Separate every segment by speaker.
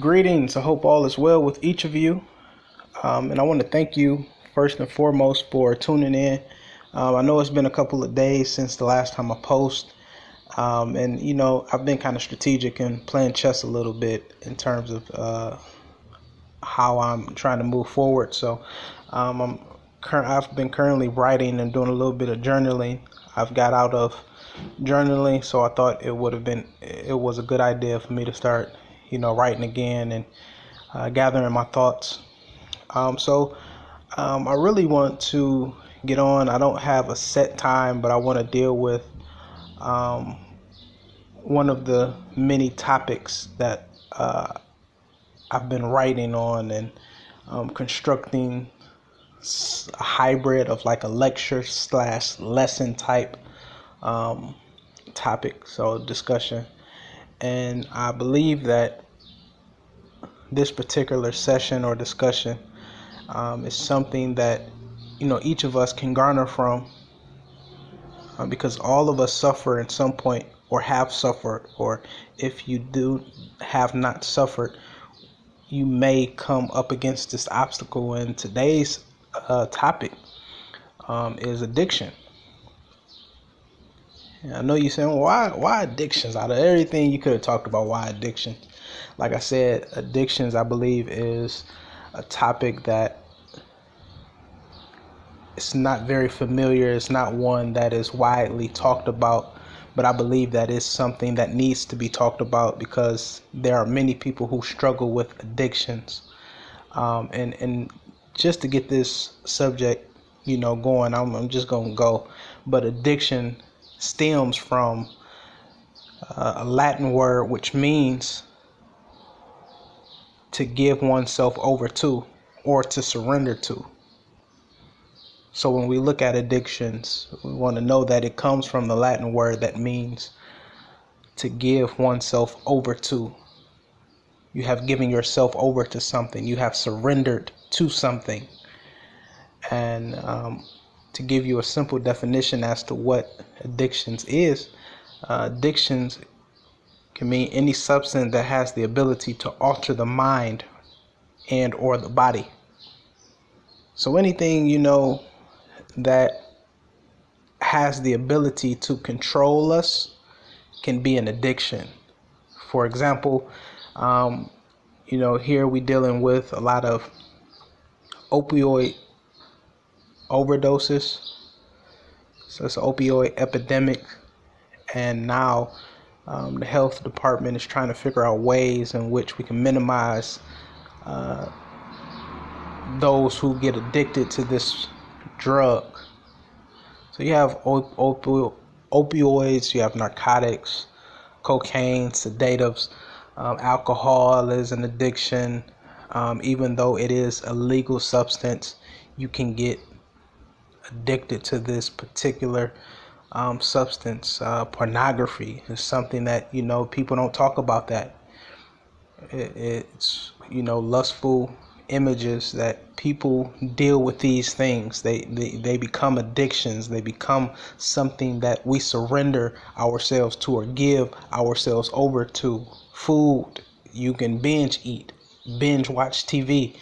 Speaker 1: Greetings. I hope all is well with each of you. Um, and I want to thank you first and foremost for tuning in. Um, I know it's been a couple of days since the last time I post. Um, and, you know, I've been kind of strategic and playing chess a little bit in terms of uh, how I'm trying to move forward. So um, I'm cur- I've been currently writing and doing a little bit of journaling. I've got out of journaling, so I thought it would have been it was a good idea for me to start, you know, writing again and uh, gathering my thoughts. Um, so um, I really want to get on. I don't have a set time, but I want to deal with um, one of the many topics that uh, I've been writing on and um, constructing a hybrid of like a lecture slash lesson type um, topic, so discussion. And I believe that this particular session or discussion um, is something that you know each of us can garner from uh, because all of us suffer at some point or have suffered or if you do have not suffered you may come up against this obstacle and today's uh, topic um, is addiction I know you're saying, why why addictions? Out of everything you could have talked about, why addiction? Like I said, addictions I believe is a topic that it's not very familiar. It's not one that is widely talked about, but I believe that is something that needs to be talked about because there are many people who struggle with addictions. Um, and and just to get this subject, you know, going, I'm, I'm just gonna go. But addiction stems from uh, a Latin word which means to give oneself over to or to surrender to. So when we look at addictions, we want to know that it comes from the Latin word that means to give oneself over to. You have given yourself over to something, you have surrendered to something. And um, to give you a simple definition as to what addictions is, uh, addictions can mean any substance that has the ability to alter the mind and or the body. So anything you know that has the ability to control us can be an addiction. For example, um, you know, here we dealing with a lot of opioid overdoses. So it's an opioid epidemic, and now um, the health department is trying to figure out ways in which we can minimize uh, those who get addicted to this drug. So you have op- op- opioids, you have narcotics, cocaine, sedatives, um, alcohol is an addiction. Um, even though it is a legal substance, you can get addicted to this particular um, substance. Uh, pornography is something that you know people don't talk about. That it, it's you know lustful images that people deal with these things. They, they they become addictions. They become something that we surrender ourselves to or give ourselves over to. Food you can binge eat, binge watch TV.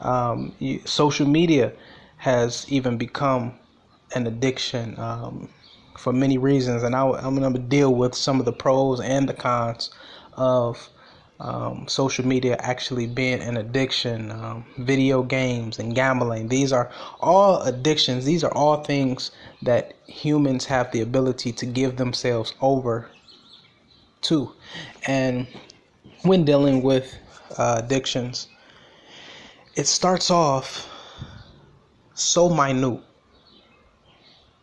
Speaker 1: Um, social media has even become an addiction um, for many reasons, and I, am going to deal with some of the pros and the cons of um, social media actually being an addiction. Um, video games and gambling; these are all addictions. These are all things that humans have the ability to give themselves over to, and when dealing with uh, addictions, it starts off so minute.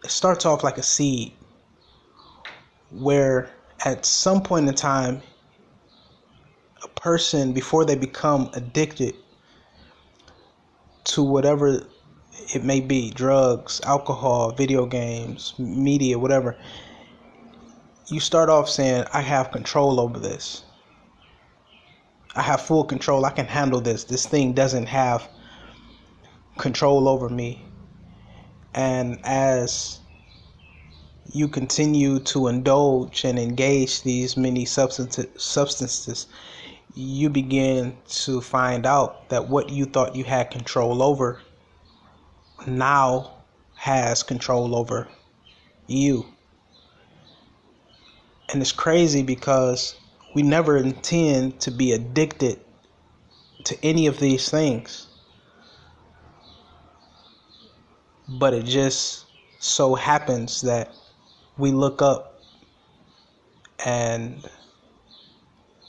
Speaker 1: It starts off like a seed where at some point in time a person before they become addicted to whatever it may be drugs, alcohol, video games, media, whatever you start off saying I have control over this. I have full control. I can handle this. This thing doesn't have control over me. And as you continue to indulge and engage these many substances, you begin to find out that what you thought you had control over now has control over you. And it's crazy because we never intend to be addicted to any of these things. But it just so happens that we look up and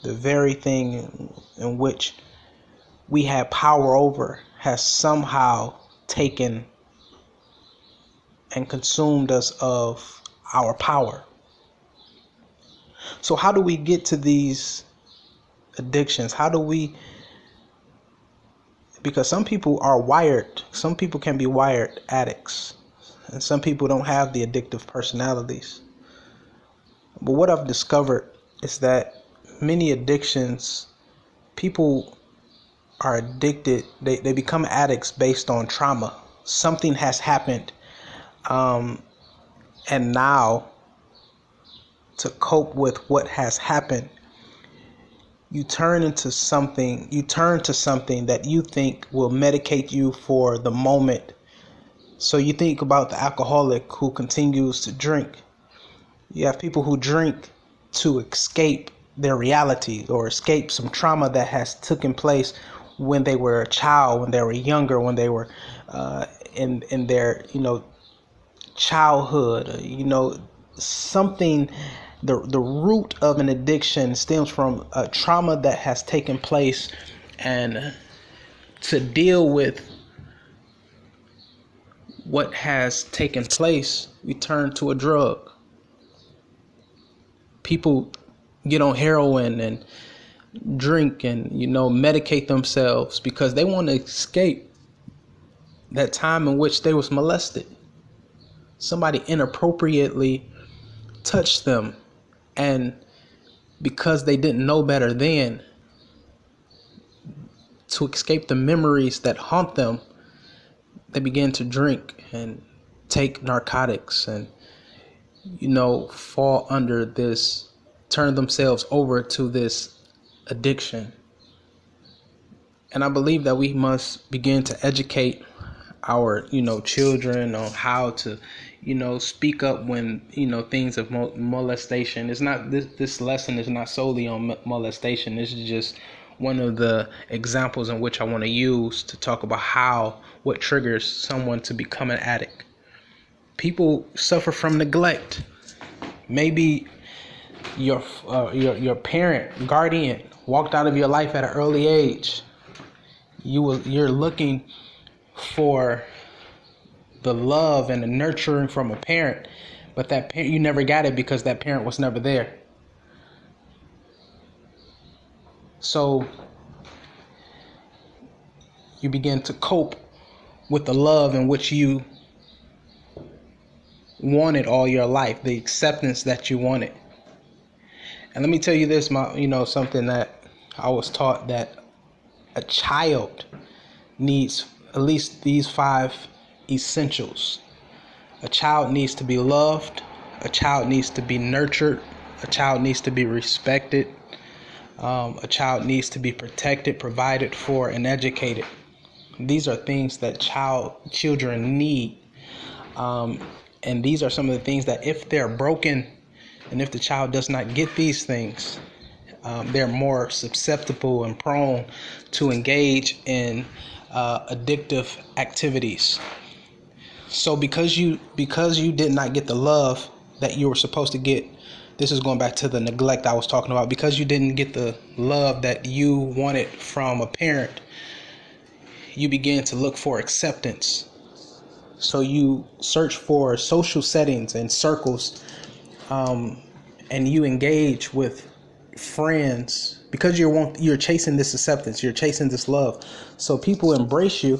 Speaker 1: the very thing in which we had power over has somehow taken and consumed us of our power. So, how do we get to these addictions? How do we? Because some people are wired, some people can be wired addicts, and some people don't have the addictive personalities. But what I've discovered is that many addictions, people are addicted, they, they become addicts based on trauma. Something has happened. Um, and now, to cope with what has happened, you turn into something, you turn to something that you think will medicate you for the moment. So you think about the alcoholic who continues to drink. You have people who drink to escape their reality or escape some trauma that has taken place when they were a child, when they were younger, when they were uh, in in their you know childhood. You know something. The the root of an addiction stems from a trauma that has taken place, and to deal with what has taken place, we turn to a drug. People get on heroin and drink and you know medicate themselves because they want to escape that time in which they was molested somebody inappropriately touched them and because they didn't know better then to escape the memories that haunt them they began to drink and take narcotics and you know fall under this turn themselves over to this addiction. And I believe that we must begin to educate our, you know, children on how to, you know, speak up when, you know, things of molestation. It's not this this lesson is not solely on molestation. This is just one of the examples in which I want to use to talk about how what triggers someone to become an addict. People suffer from neglect. Maybe your uh, your your parent guardian walked out of your life at an early age you will you're looking for the love and the nurturing from a parent but that parent you never got it because that parent was never there. So you begin to cope with the love in which you wanted all your life the acceptance that you wanted. And let me tell you this, my you know, something that I was taught that a child needs at least these five essentials. A child needs to be loved, a child needs to be nurtured, a child needs to be respected, um, a child needs to be protected, provided for, and educated. These are things that child children need, um, and these are some of the things that if they're broken and if the child does not get these things, um, they're more susceptible and prone to engage in uh, addictive activities. So because you because you did not get the love that you were supposed to get, this is going back to the neglect I was talking about. Because you didn't get the love that you wanted from a parent, you began to look for acceptance. So you search for social settings and circles um, and you engage with friends because you're want, you're chasing this acceptance, you're chasing this love. So people embrace you,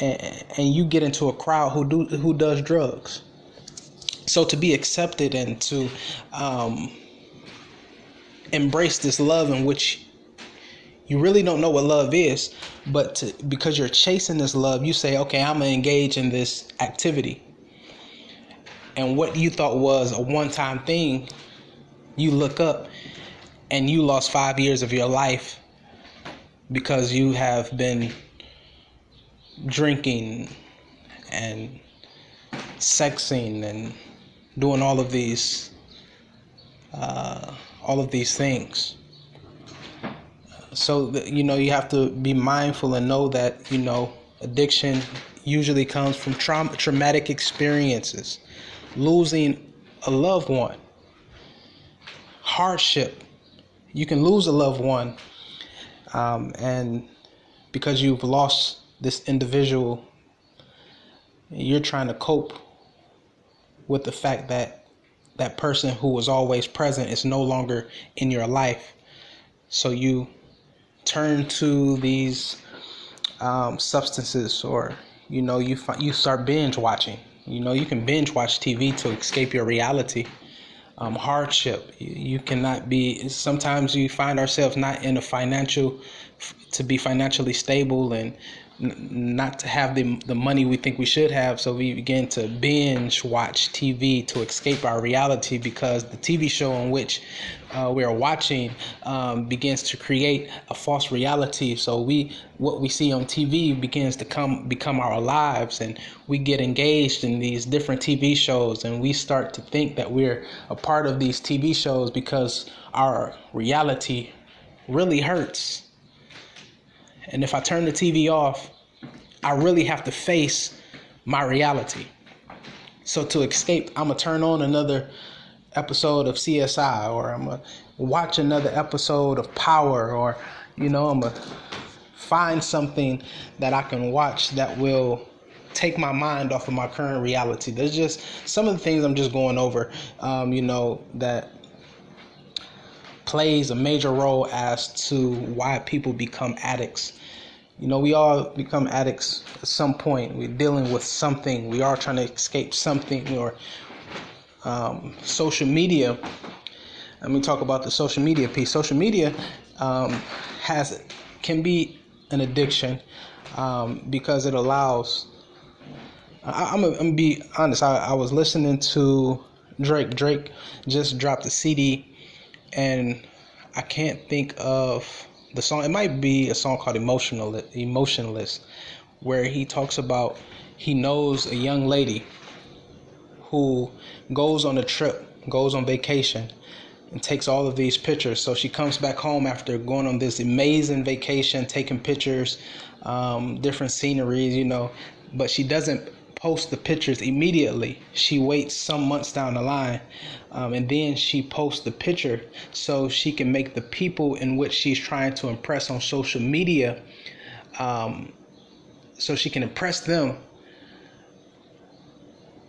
Speaker 1: and, and you get into a crowd who do who does drugs. So to be accepted and to um, embrace this love in which you really don't know what love is, but to, because you're chasing this love, you say, okay, I'm gonna engage in this activity and what you thought was a one time thing, you look up and you lost five years of your life because you have been drinking and sexing and doing all of these uh, all of these things. So you know you have to be mindful and know that you know addiction usually comes from trauma traumatic experiences losing a loved one hardship. You can lose a loved one um, and because you've lost this individual you're trying to cope with the fact that that person who was always present is no longer in your life. So you turn to these um, substances or you know you you start binge watching. You know you can binge watch tv to escape your reality um, hardship. You, you cannot be sometimes you find ourselves not in a financial to be financially stable and not to have the the money we think we should have. So we begin to binge watch TV to escape our reality because the TV show in which uh, we are watching um, begins to create a false reality. So we what we see on TV begins to come become our lives and we get engaged in these different TV shows and we start to think that we're a part of these TV shows because our reality really hurts and if I turn the TV off, I really have to face my reality. So to escape, I'm gonna turn on another episode of CSI or I'm gonna watch another episode of Power or you know, I'm gonna find something that I can watch that will take my mind off of my current reality. There's just some of the things I'm just going over, um, you know, that plays a major role as to why people become addicts. You know, we all become addicts at some point. We're dealing with something. We are trying to escape something or um, social media. Let me talk about the social media piece. Social media um, has can be an addiction um, because it allows. I, am gonna be honest. I, I was listening to Drake. Drake just dropped a CD and I can't think of the song. It might be a song called "Emotional," "Emotionless," where he talks about he knows a young lady who goes on a trip, goes on vacation, and takes all of these pictures. So she comes back home after going on this amazing vacation, taking pictures, um, different sceneries, you know, but she doesn't post the pictures immediately. She waits some months down the line um, and then she posts the picture so she can make the people in which she's trying to impress on social media um, so she can impress them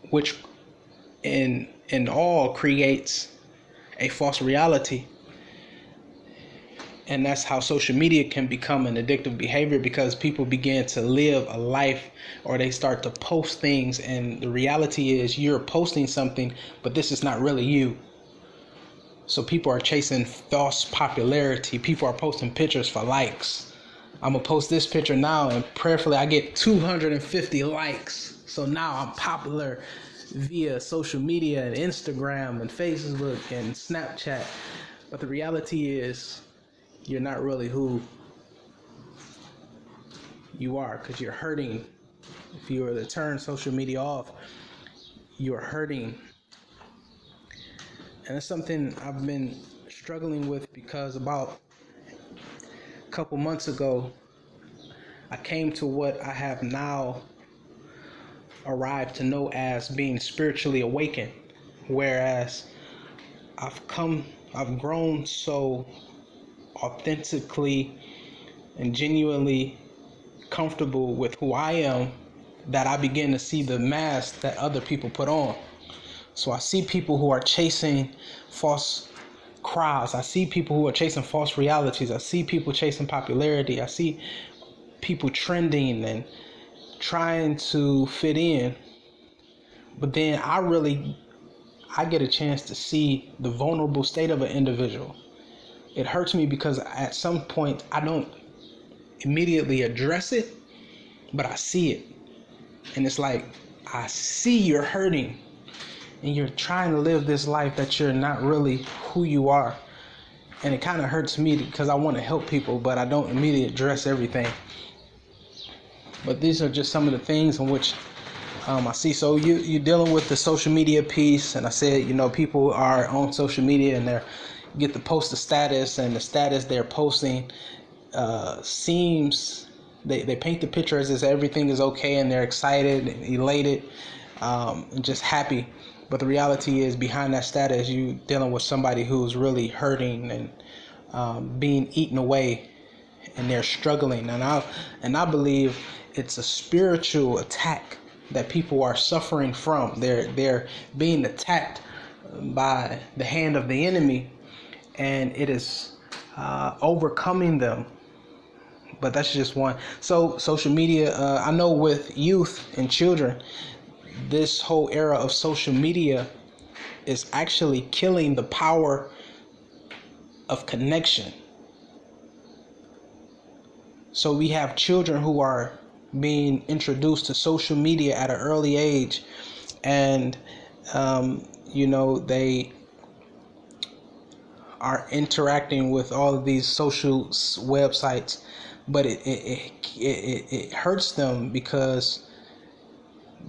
Speaker 1: which in in all creates a false reality and that's how social media can become an addictive behavior because people begin to live a life or they start to post things and the reality is you're posting something but this is not really you. So people are chasing false popularity. People are posting pictures for likes. I'm gonna post this picture now and prayerfully i get 250 likes. So now i'm popular via social media and instagram and facebook and snapchat. But the reality is you're not really who you are because you're hurting. If you were to turn social media off, you're hurting. And it's something I've been struggling with because about a couple months ago, I came to what I have now arrived to know as being spiritually awakened. Whereas I've come, I've grown so authentically and genuinely comfortable with who I am that I begin to see the mask that other people put on. So I see people who are chasing false crowds. I see people who are chasing false realities. I see people chasing popularity. I see people trending and trying to fit in. But then I really I get a chance to see the vulnerable state of an individual it hurts me because at some point I don't immediately address it, but I see it. And it's like, I see you're hurting and you're trying to live this life that you're not really who you are. and it kind of hurts me because I want to help people, but I don't immediately address everything. But these are just some of the things in which um, I see. So you you're dealing with the social media piece, and I said, you know, people are on social media and they're get the post the status, and the status they're posting uh, seems they, they paint the picture as if everything is okay and they're excited and elated um, and just happy. But the reality is, behind that status, you dealing with somebody who's really hurting and um, being eaten away, and they're struggling. And I and I believe it's a spiritual attack that people are suffering from. They're they're being attacked by the hand of the enemy, and it is uh, overcoming them. But that's just one. So social media, uh, I know with youth and children, this whole era of social media is actually killing the power of connection. So we have children who are being introduced to social media at an early age, and um, you know they are interacting with all of these social websites, but it it, it, it, it hurts them because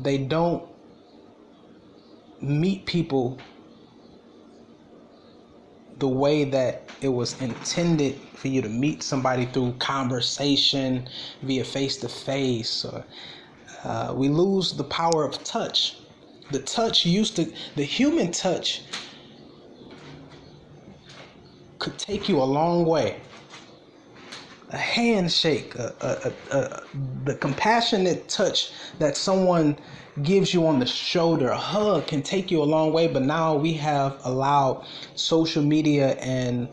Speaker 1: they don't meet people the way that it was intended for you to meet somebody through conversation via face to face Or uh, we lose the power of touch. The touch used to the human touch could take you a long way. A handshake a, a, a, the compassionate touch that someone gives you on the shoulder a hug can take you a long way but now we have allowed social media and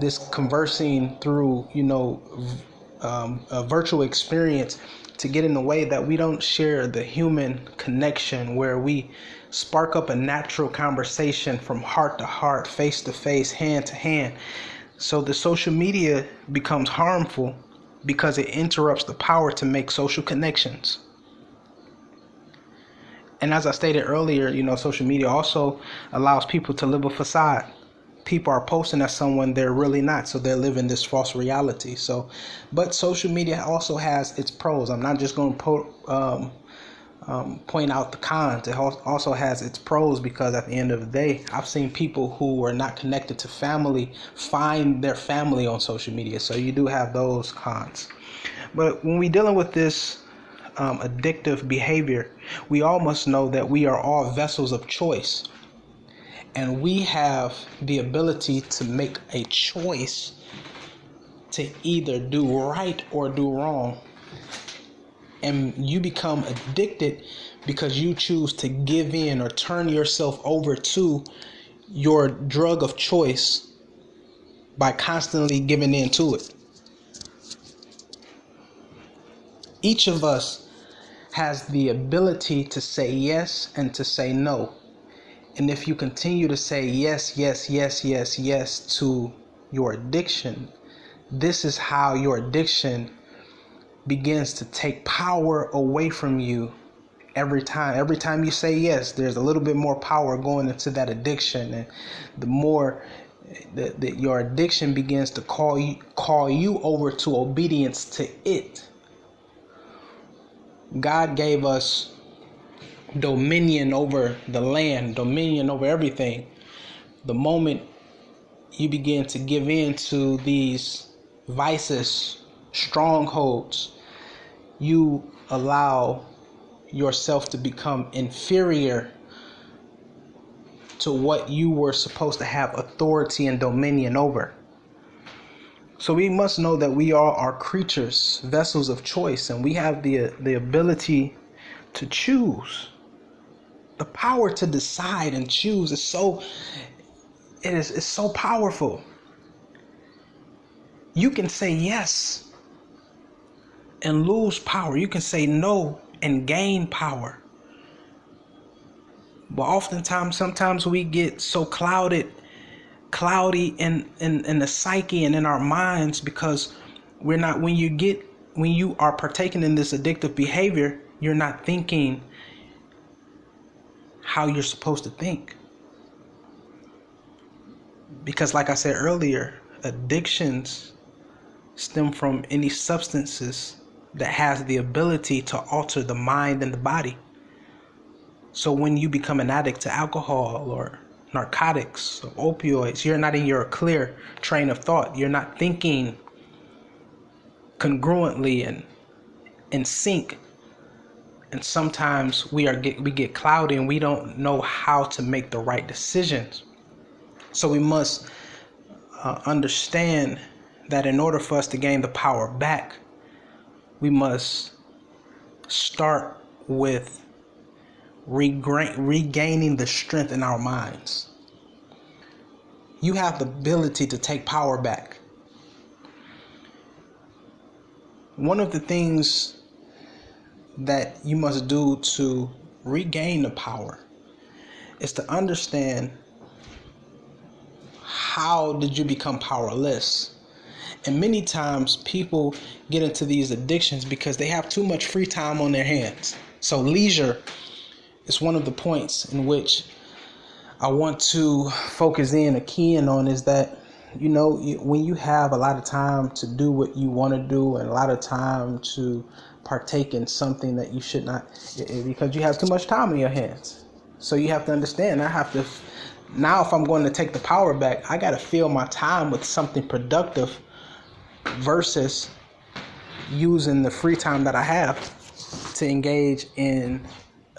Speaker 1: this conversing through you know um, a virtual experience to get in the way that we don't share the human connection where we spark up a natural conversation from heart to heart face to face hand to hand so the social media becomes harmful because it interrupts the power to make social connections and as I stated earlier, you know, social media also allows people to live a facade. People are posting as someone they're really not, so they're living this false reality. So, but social media also has its pros. I'm not just going to po- um, um, point out the cons. It also has its pros because at the end of the day, I've seen people who are not connected to family find their family on social media. So you do have those cons. But when we're dealing with this um, addictive behavior, we all must know that we are all vessels of choice. And we have the ability to make a choice to either do right or do wrong. And you become addicted because you choose to give in or turn yourself over to your drug of choice by constantly giving in to it. Each of us has the ability to say yes and to say no. And if you continue to say yes, yes, yes, yes, yes to your addiction, this is how your addiction begins to take power away from you every time. Every time you say yes, there's a little bit more power going into that addiction. And the more that, that your addiction begins to call you call you over to obedience to it God gave us dominion over the land, dominion over everything. The moment you begin to give in to these vices, strongholds, you allow yourself to become inferior to what you were supposed to have authority and dominion over. So we must know that we are our creatures, vessels of choice, and we have the the ability to choose. The power to decide and choose is so it is it's so powerful. You can say yes and lose power. You can say no and gain power. But oftentimes, sometimes we get so clouded cloudy in, in in the psyche and in our minds because we're not when you get when you are partaking in this addictive behavior you're not thinking how you're supposed to think because like i said earlier addictions stem from any substances that has the ability to alter the mind and the body. So when you become an addict to alcohol or narcotics or opioids, you're not in your clear train of thought. You're not thinking congruently and in sync. And sometimes we are get we get cloudy and we don't know how to make the right decisions. So we must uh, understand that in order for us to gain the power back, we must start with regaining the strength in our minds. You have the ability to take power back. One of the things that you must do to regain the power is to understand how did you become powerless and many times people get into these addictions because they have too much free time on their hands. So leisure is one of the points in which I want to focus in a key in on is that you know when you have a lot of time to do what you want to do and a lot of time to partake in something that you should not because you have too much time on your hands. So you have to understand i have to now if i'm going to take the power back i got to fill my time with something productive versus using the free time that i have to engage in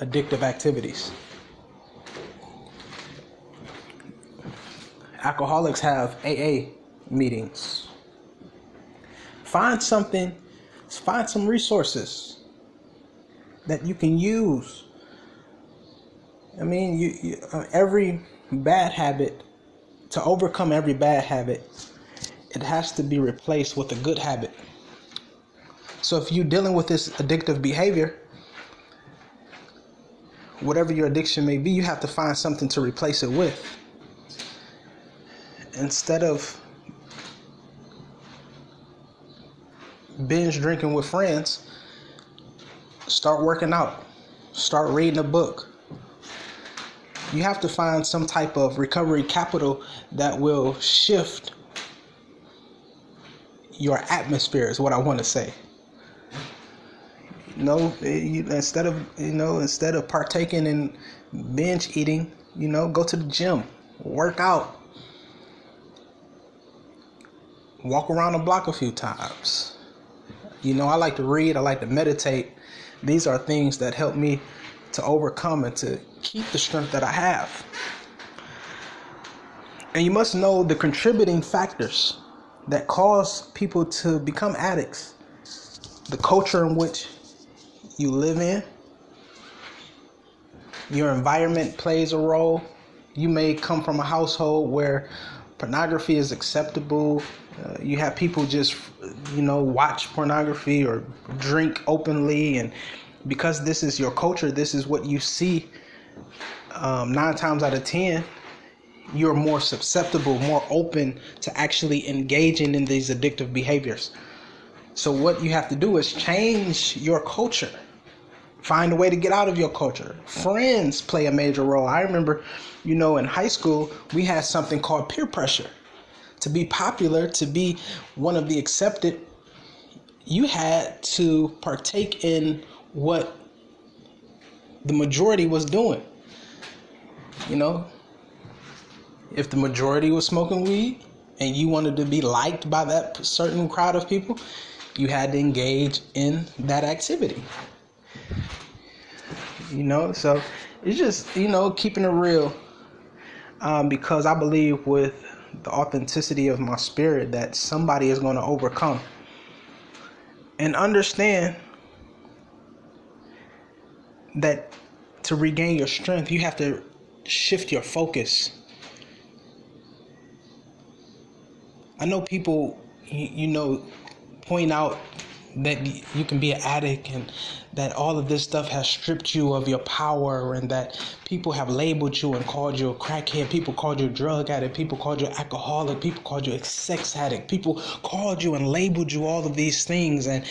Speaker 1: addictive activities alcoholics have aa meetings find something find some resources that you can use. I mean, you, you uh, every bad habit to overcome every bad habit, it has to be replaced with a good habit. So if you're dealing with this addictive behavior, whatever your addiction may be, you have to find something to replace it with. Instead of binge drinking with friends, start working out, start reading a book. You have to find some type of recovery capital that will shift your atmosphere, is what I want to say. Know, eh, you, instead of you know, instead of partaking in binge eating, you know, go to the gym, work out, walk around the block a few times you know, I like to read, I like to meditate. These are things that help me to overcome and to keep the strength that I have. And you must know the contributing factors that cause people to become addicts. The culture in which you live in, your environment plays a role. You may come from a household where pornography is acceptable. Uh, you have people just, you know, watch pornography or drink openly, and because this is your culture, this is what you see. Um, nine times out of ten, you're more susceptible, more open to actually engaging in these addictive behaviors. So what you have to do is change your culture. Find a way to get out of your culture. Friends play a major role. I remember you know, in high school, we had something called peer pressure. To be popular, to be one of the accepted, you had to partake in what the majority was doing. You know, if the majority was smoking weed and you wanted to be liked by that certain crowd of people, you had to engage in that activity. You know, so it's just, you know, keeping it real um, because I believe with the authenticity of my spirit that somebody is going to overcome. And understand that to regain your strength, you have to shift your focus. I know people, you know, point out that you can be an addict and that all of this stuff has stripped you of your power and that people have labeled you and called you a crackhead. People called you a drug addict. People called you alcoholic. People called you a sex addict. People called you and labeled you all of these things and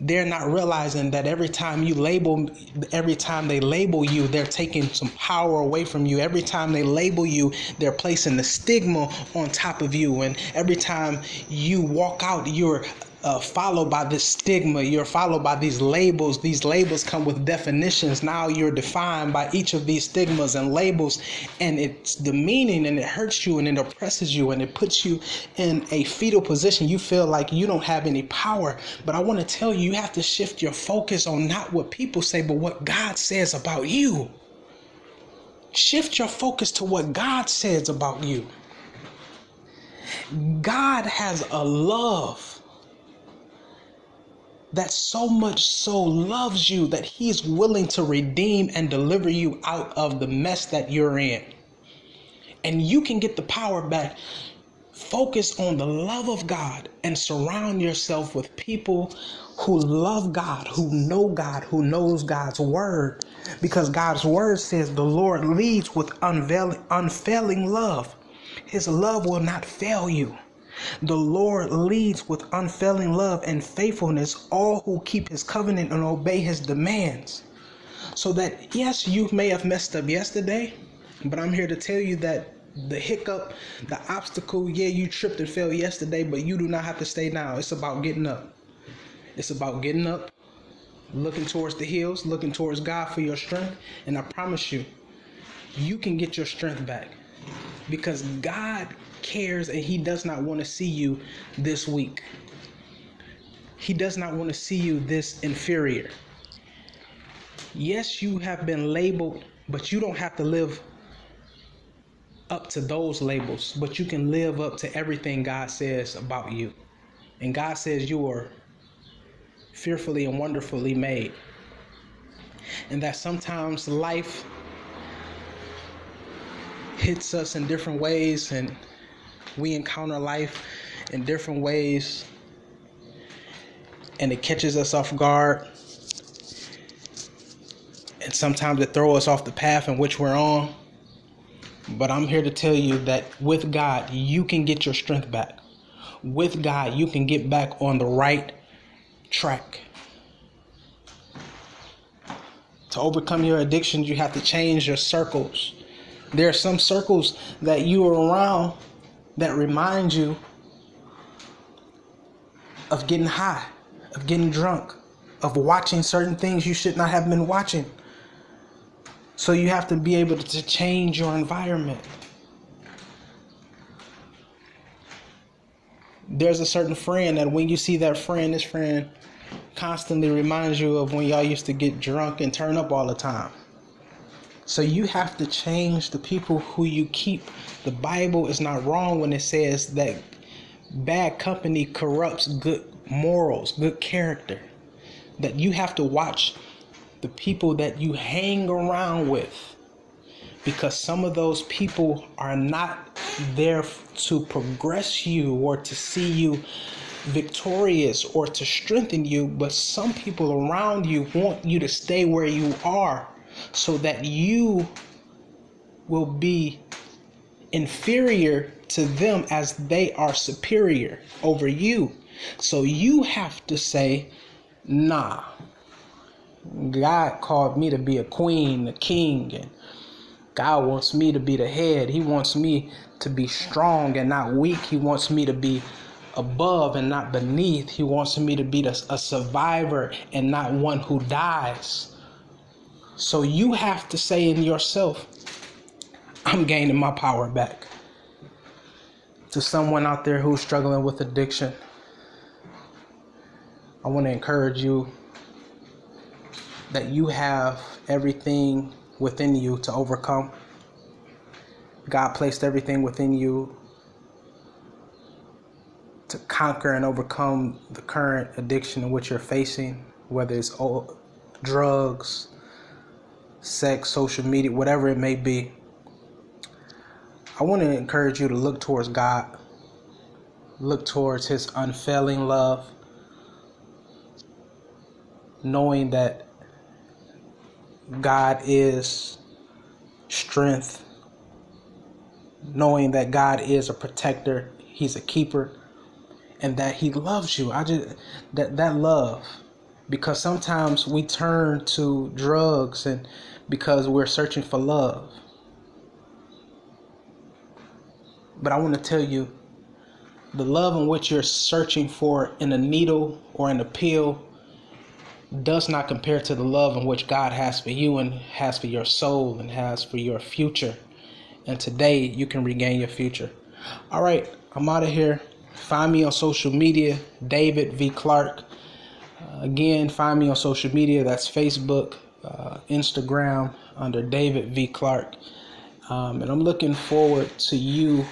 Speaker 1: they're not realizing that every time you label every time they label you they're taking some power away from you. Every time they label you they're placing the stigma on top of you. And every time you walk out you're uh, followed by this stigma. You're followed by these labels. These labels come with definitions. Now you're defined by each of these stigmas and labels, and it's demeaning and it hurts you and it oppresses you and it puts you in a fetal position. You feel like you don't have any power. But I want to tell you, you have to shift your focus on not what people say, but what God says about you. Shift your focus to what God says about you. God has a love that so much so loves you that he's willing to redeem and deliver you out of the mess that you're in. And you can get the power back. Focus on the love of God and surround yourself with people who love God, who know God, who knows God's word. Because God's word says the Lord leads with unveiling, unfailing love. His love will not fail you. The Lord leads with unfailing love and faithfulness all who keep his covenant and obey his demands. So that, yes, you may have messed up yesterday, but I'm here to tell you that the hiccup, the obstacle, yeah, you tripped and fell yesterday, but you do not have to stay now. It's about getting up. It's about getting up, looking towards the hills, looking towards God for your strength. And I promise you, you can get your strength back because God cares and He does not want to see you this weak. He does not want to see you this inferior. Yes, you have been labeled, but you don't have to live up to those labels, but you can live up to everything God says about you. And God says you are fearfully and wonderfully made. And that sometimes life hits us in different ways and we encounter life in different ways and it catches us off guard. And sometimes it throws us off the path in which we're on. But i'm here to tell you that with god you can get your strength back. With god you can get back on the right track. To overcome your addictions you have to change your circles. There are some circles that you are around that remind you of getting high, of getting drunk, of watching certain things you should not have been watching. So you have to be able to change your environment. There's a certain friend that when you see that friend, this friend constantly reminds you of when y'all used to get drunk and turn up all the time. So you have to change the people who you keep. The Bible is not wrong when it says that bad company corrupts good morals, good character. That you have to watch the people that you hang around with because some of those people are not there to progress you or to see you victorious or to strengthen you, but some people around you want you to stay where you are so that you will be inferior to them as they are superior over you. So you have to say, nah. God called me to be a queen, a king, and God wants me to be the head. He wants me to be strong and not weak. He wants me to be above and not beneath. He wants me to be a survivor and not one who dies. So you have to say in yourself, I'm gaining my power back. To someone out there who's struggling with addiction, I want to encourage you that you have everything within you to overcome. God placed everything within you to conquer and overcome the current addiction in which you're facing, whether it's drugs, sex, social media, whatever it may be, I want to encourage you to look towards God, look towards His unfailing love, knowing that God is strength, knowing that God is a protector, He's a keeper, and that He loves you. I just that that love, because sometimes we turn to drugs and because we're searching for love. But I want to tell you the love in which you're searching for in a needle or in a pill does not compare to the love in which God has for you and has for your soul and has for your future. And today you can regain your future. All right, I'm out of here. Find me on social media, David V. Clark. Again, find me on social media. That's Facebook, uh, Instagram, under David V. Clark. Um, and I'm looking forward to you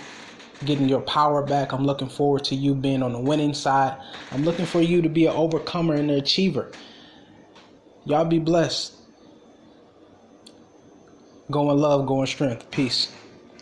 Speaker 1: getting your power back. I'm looking forward to you being on the winning side. I'm looking for you to be an overcomer and an achiever. Y'all be blessed. Go in love, go in strength. Peace.